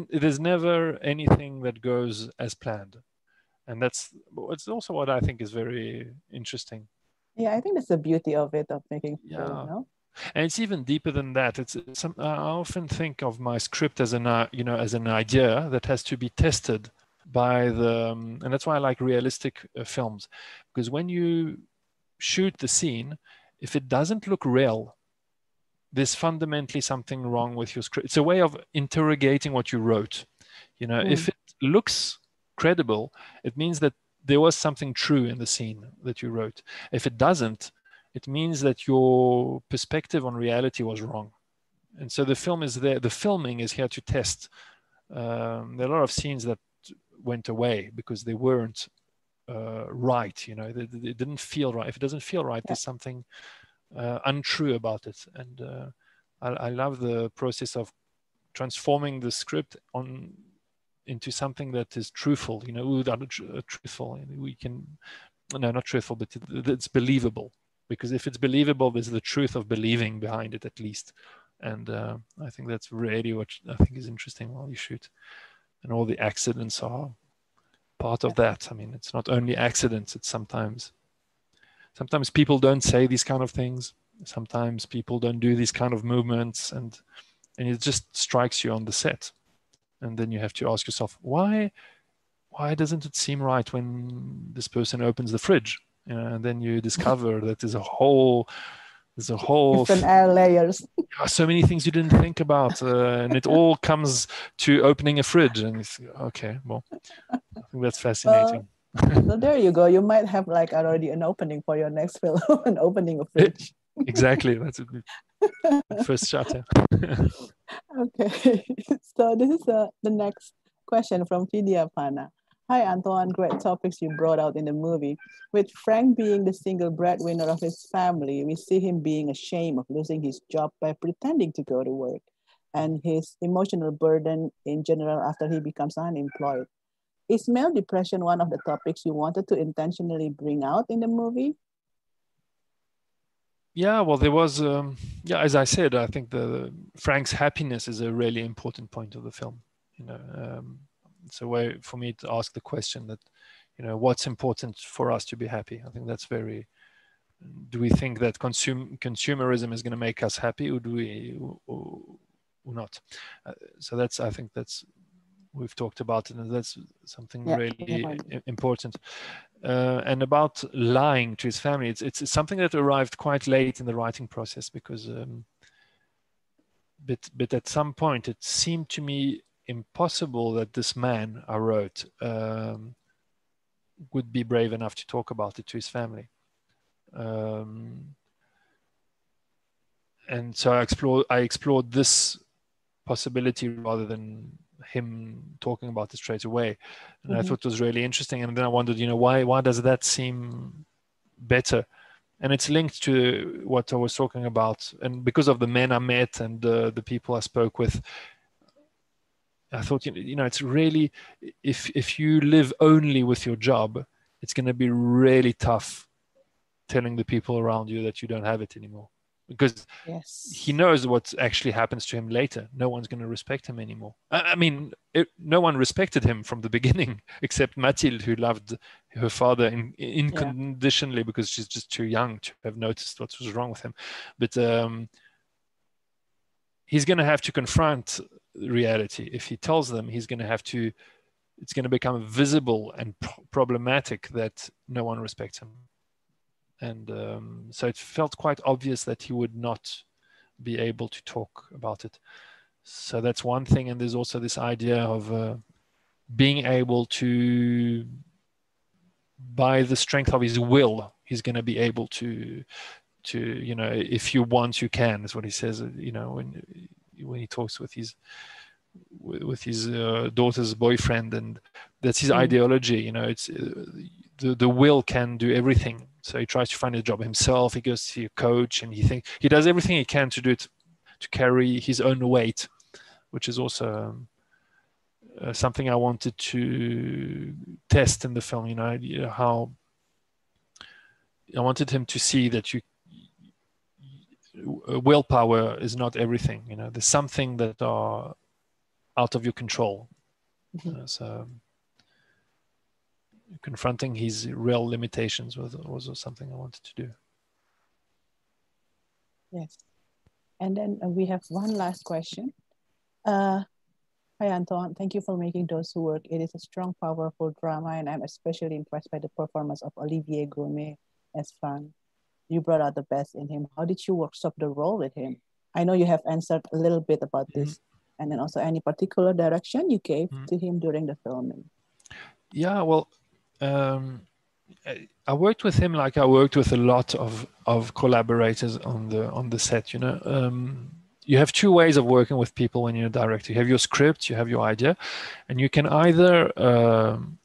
there's never anything that goes as planned and that's it's also what i think is very interesting yeah, I think that's the beauty of it of making film. Yeah. No? and it's even deeper than that it's it's some, i often think of my script as an uh, you know as an idea that has to be tested by the um, and that's why i like realistic uh, films. Because when you shoot the scene if it doesn't look real there's fundamentally something wrong with your script. It's a way of interrogating what you wrote. You know if it looks credible it means that there was something true in the scene that you wrote. If it doesn't it means that your perspective on reality was wrong. And so the film is there the filming is here to test um, there are a lot of scenes that went away because they weren't uh, right you know they, they didn't feel right. If it doesn't feel right there's something uh, untrue about it. And uh, I, I love the process of transforming the script on into something that is truthful you know ooh, that tr- truthful. We can no not truthful but it, it's believable. Because if it's believable there's the truth of believing behind it at least. And uh, i think that's really what i think is interesting while you shoot and all the accidents are part of that. I mean it's not only accidents it's sometimes sometimes people don't say these kind of things. Sometimes people don't do these kind of movements and and it just strikes you on the set. And then you have to ask yourself why why doesn't it seem right when this person opens the fridge? You know, and then you <laughs> discover that there's a whole there's a whole different air layers. <laughs> so many things you didn't think about uh, and it all comes to opening a fridge and it's okay well i think that's fascinating so there you go. You might have like already an opening for your next film, <laughs> an opening of fridge. exactly that's a <laughs> first shot yeah. Okay, so this is uh, the next question from Vidya Pana. Hi, Antoine. Great topics you brought out in the movie. With Frank being the single breadwinner of his family, we see him being ashamed of losing his job by pretending to go to work and his emotional burden in general after he becomes unemployed. Is male depression one of the topics you wanted to intentionally bring out in the movie? Yeah, well, there was, um, yeah, as I said, I think the Frank's happiness is a really important point of the film. You know, um, it's a way for me to ask the question that, you know, what's important for us to be happy? I think that's very. Do we think that consum consumerism is going to make us happy, or do we, or, or not? Uh, so that's, I think that's, we've talked about it, and that's something Yeah, really yeah. important. Uh, and about lying to his family, it's it's something that arrived quite late in the writing process because, um, but but at some point it seemed to me impossible that this man I wrote um, would be brave enough to talk about it to his family. Um, and so I explored I explored this possibility rather than him talking about it straight away and i Mhm. thought it was really interesting and then i wondered you know why why does that seem better and it's linked to what i was talking about and because of the men i met and uh, the people i spoke with i thought you know, it's really if if you live only with your job it's going to be really tough telling the people around you that you don't have it anymore because yes. he knows what actually happens to him later. No one's going to respect him anymore. I, I mean, it, no one respected him from the <laughs> beginning except Mathilde, who loved her father in, unconditionally yeah. because she's just too young to have noticed what was wrong with him. But um, he's going to have to confront reality. If he tells them, he's going to have to. It's going to become visible and pro- problematic that no one respects him and um, so it felt quite obvious that he would not be able to talk about it so that's one thing and there's also this idea of uh, being able to by the strength of his will he's going to be able to to you know if you want you can is what he says you know when when he talks with his with his uh, daughter's boyfriend and that's his mm. ideology you know it's uh, the, the will can do everything so he tries to find a job himself he goes to see a coach and he thinks he does everything he can to do it to carry his own weight which is also um, uh, something i wanted to test in the film you know how i wanted him to see that you willpower is not everything you know there's something that are out of your control mm-hmm. uh, so confronting his real limitations was also something I wanted to do. Yes. And then uh, we have one last question. Uh, hi, Antoine. Thank you for making Those Who Work. It is a strong, powerful drama, and I'm especially impressed by the performance of Olivier Gourmet as Frank. You brought out the best in him. How did you workshop the role with him? I know you have answered a little bit about mm this, and then also any particular direction you gave mm to him during the filming. Yeah, well, um, I worked with him like I worked with a lot of, of collaborators on the on the set. You know, um, you have two ways of working with people when you're a director. You have your script, you have your idea, and you can either um,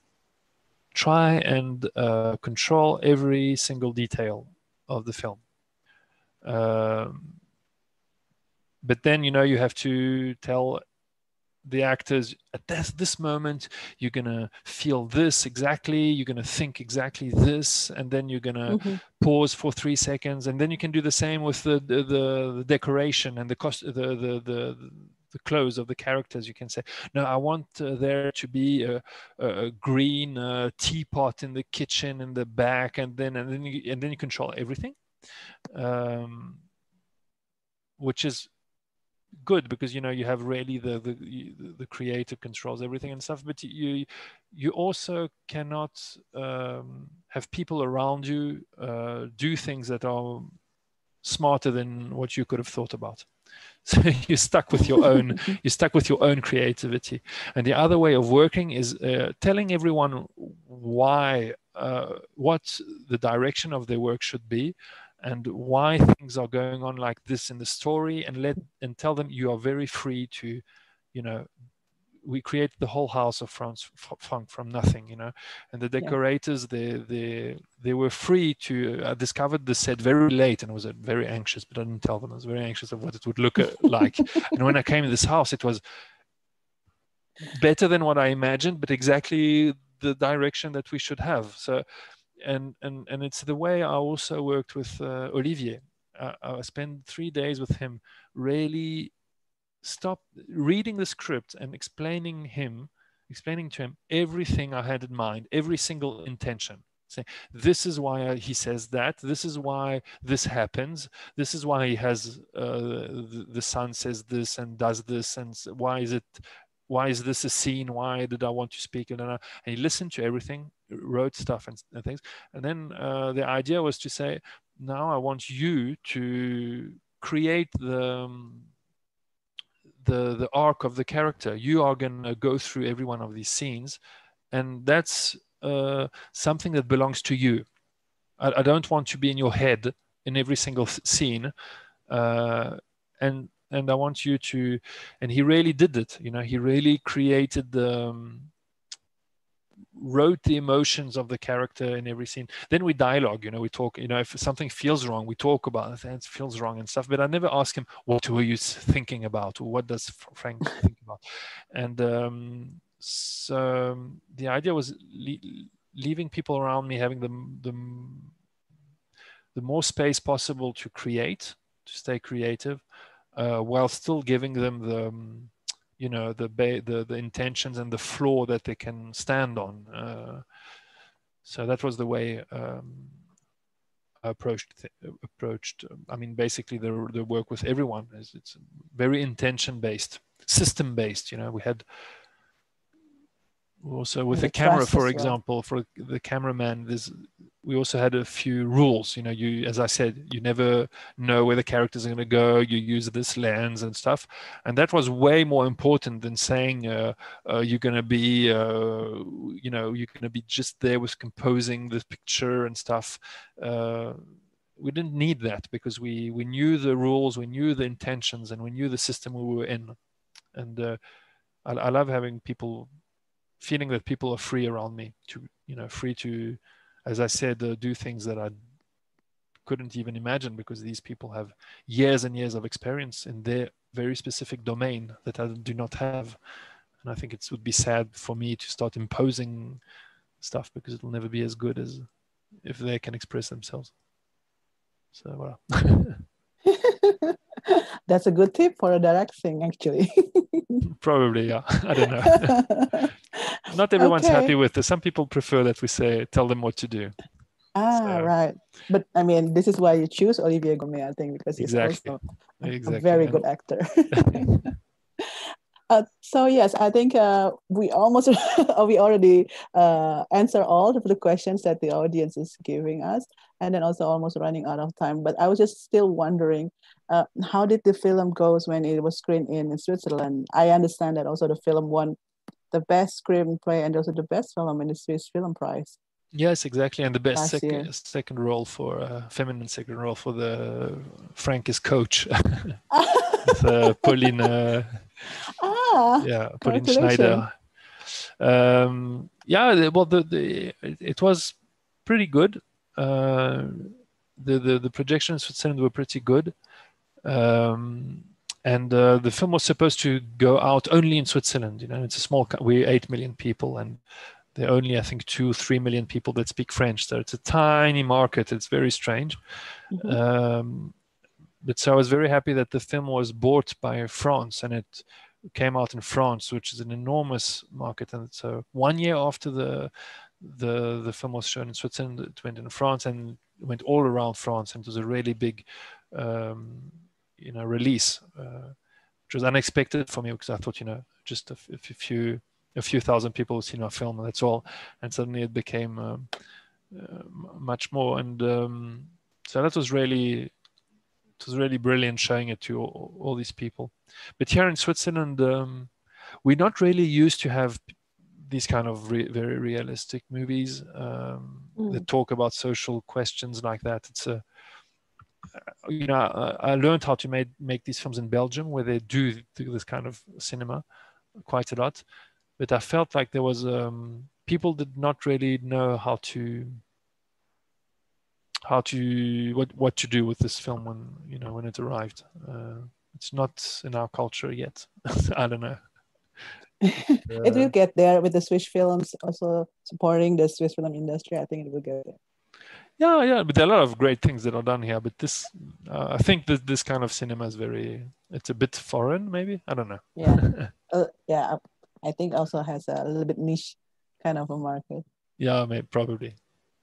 try and uh, control every single detail of the film. Um, but then you know you have to tell the actors at this, this moment you're gonna feel this exactly you're gonna think exactly this and then you're gonna mm-hmm. pause for three seconds and then you can do the same with the the, the, the decoration and the cost the, the the the clothes of the characters you can say. No i want uh, there to be a, a green uh, teapot in the kitchen in the back and then and then you, and then you control everything um, which is good because you know you have really the the the creative controls everything and stuff but you you also cannot um, have people around you uh, do things that are smarter than what you could have thought about <laughs> so you're stuck with your own <laughs> you're stuck with your own creativity. And the other way of working is uh, telling everyone why uh, what the direction of their work should be and why things are going on like this in the story and let and tell them you are very free to you know we created the whole house of France funk from nothing, you know, and the decorators yeah. they they they were free to. I discovered the set very late and was very anxious, but I didn't tell them. I was very anxious of what it would look uh, like. <laughs> and when I came in this house, it was better than what I imagined, but exactly the direction that we should have. So and and and it's the way I also worked with uh, Olivier. Uh, I spent three days with him, really stop reading the script and explaining him, explaining to him everything I had in mind, every single intention. Say, this is why he says that. This is why this happens. This is why he has uh, the, the son says this and does this, and why is it why is this a scene? Why did I want to speak? And, and he listened to everything, wrote stuff and, and things. And then uh, the idea was to say, now I want you to create the um, the the arc of the character. You are gonna go through every one of these scenes, and that's uh, something that belongs to you. I, I, don't want to be in your head in every single scene. Uh, and and I want you to, and he really did it. You know, he really created the, um, wrote the emotions of the character in every scene. Then we dialogue. You know, we talk. You know, if something feels wrong, we talk about it. And it feels wrong and stuff. But I never ask him what were you thinking about, or what does Frank <laughs> think about. And um, so um, the idea was le- leaving people around me having the the the more space possible to create, to stay creative, uh, while still giving them the, um, you know, the, ba- the the intentions and the floor that they can stand on. Uh, so that was the way um, I approached th- approached. I mean, basically the the work with everyone is it's very intention based, system based. You know, we had also with the the camera for as well. example for the cameraman there's we also had a few rules. You know you as i said you never know where the characters are going to go. You use this lens and stuff. And that was way more important than saying uh, uh, you're going to be uh, you know you're going to be just there with composing the picture and stuff. Uh, we didn't need that because we we knew the rules we knew the intentions and we knew the system we were in. And uh, I, I love having people feeling that people are free around me to you know free to as i said uh, do things that i couldn't even imagine because these people have years and years of experience in their very specific domain that i do not have and i think it would be sad for me to start imposing stuff because it will never be as good as if they can express themselves so voilà. <laughs> <laughs> <laughs> That's a good tip for a direct thing, actually. <laughs> probably yeah <laughs> i don't know not everyone's Okay. happy with this some people prefer that we say tell them what to do ah, So- right. But I mean, this is why you choose Olivier Gourmet, I think, because he's Exactly. also a- Exactly, a very good actor. Uh, so yes, I think uh, we almost <laughs> we already uh, answer all of the questions that the audience is giving us, and then also almost running out of time. But I was just still wondering, uh, how did the film goes when it was screened in, in Switzerland? I understand that also the film won the best screenplay and also the best film in the Swiss Film Prize. Yes, exactly, and the best second second role for uh, feminine second role for the Frank's coach, <laughs> with, uh, <laughs> Pauline. Uh, Ah, yeah, Pauline. Schneider. Um, yeah, well, the, the it, it was pretty good. Uh, the, the the projections for Switzerland were pretty good, um, and uh, the film was supposed to go out only in Switzerland. You know, it's a small. We're eight million people, and there are only I think two, three million people that speak French. So it's a tiny market. It's very strange. Um, but so I was very happy that the film was bought by France and it came out in France, which is an enormous market. And so one year after the the the film was shown in Switzerland, it went in France and went all around France, and it was a really big, um, you know, release, uh, which was unexpected for me because I thought, you know, just a, f- a few a few thousand people have seen our film. That's all. And suddenly it became um, uh, much more, and um, so that was really it was really brilliant showing it to all, all these people. But here in Switzerland, um, we're not really used to have these kind of re- very realistic movies um, that talk about social questions like that. It's a you know, I, I learned how to make make these films in Belgium, where they do do this kind of cinema quite a lot. But I felt like there was um, people did not really know how to how to what what to do with this film when you know when it arrived. Uh, it's not in our culture yet. <laughs> I don't know. <laughs> it will get there with the Swiss films also supporting the Swiss film industry. I think it will get there. Yeah, yeah, but there are a lot of great things that are done here. But this, uh, I think that this kind of cinema is very, it's a bit foreign, maybe. I don't know. Yeah, <laughs> uh, yeah. I think also has a little bit niche kind of a market. yeah, maybe, probably.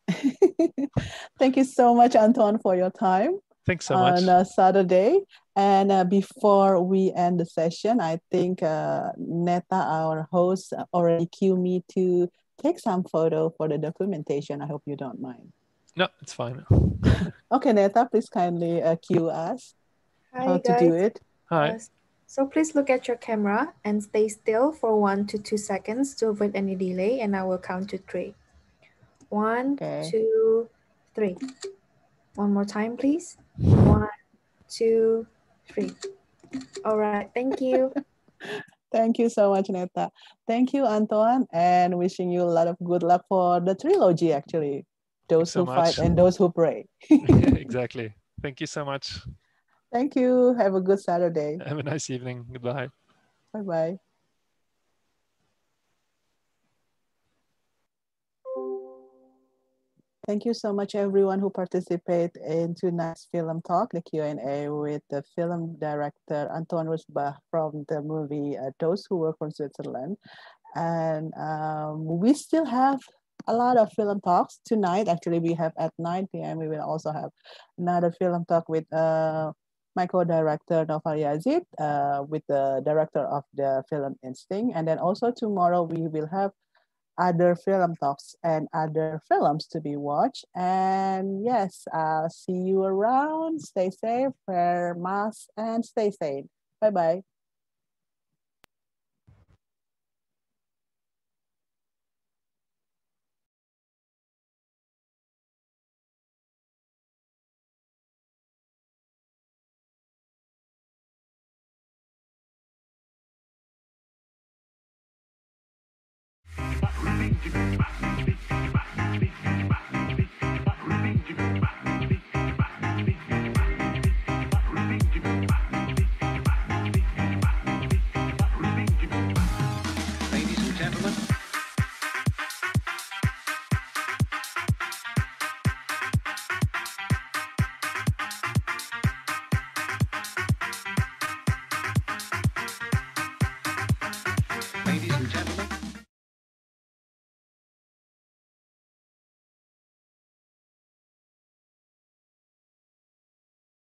<laughs> Thank you so much, Antoine, for your time Thanks so much. on uh, Saturday. And uh, before we end the session, I think uh, Neta, our host, already cue me to take some photo for the documentation. I hope you don't mind. No, it's fine. <laughs> Okay, Neta, please kindly uh, cue us Hi, how to do it. Hi. Yes. So please look at your camera and stay still for one to two seconds to avoid any delay, and I will count to three. One, Okay. two, three. One more time, please. One, two, three. All right, thank you. <laughs> Thank you so much, Neta. Thank you, Antoine, and wishing you a lot of good luck for the trilogy, actually. Those so who fight much. and those who pray. <laughs> <laughs> exactly. Thank you so much. Thank you. Have a good Saturday. Have a nice evening. Goodbye. Bye bye. thank you so much everyone who participated in tonight's film talk, the Q&A with the film director Antoine Russbach from the movie uh, Those Who Work for Switzerland. And um, we still have a lot of film talks tonight. Actually, we have at 9 p.m. We will also have another film talk with uh, my co-director Noval Yazid, uh, with the director of the film Instinct. And then also tomorrow we will have other film talks and other films to be watched. And yes, I'll see you around. Stay safe, wear masks, and stay sane. Bye-bye.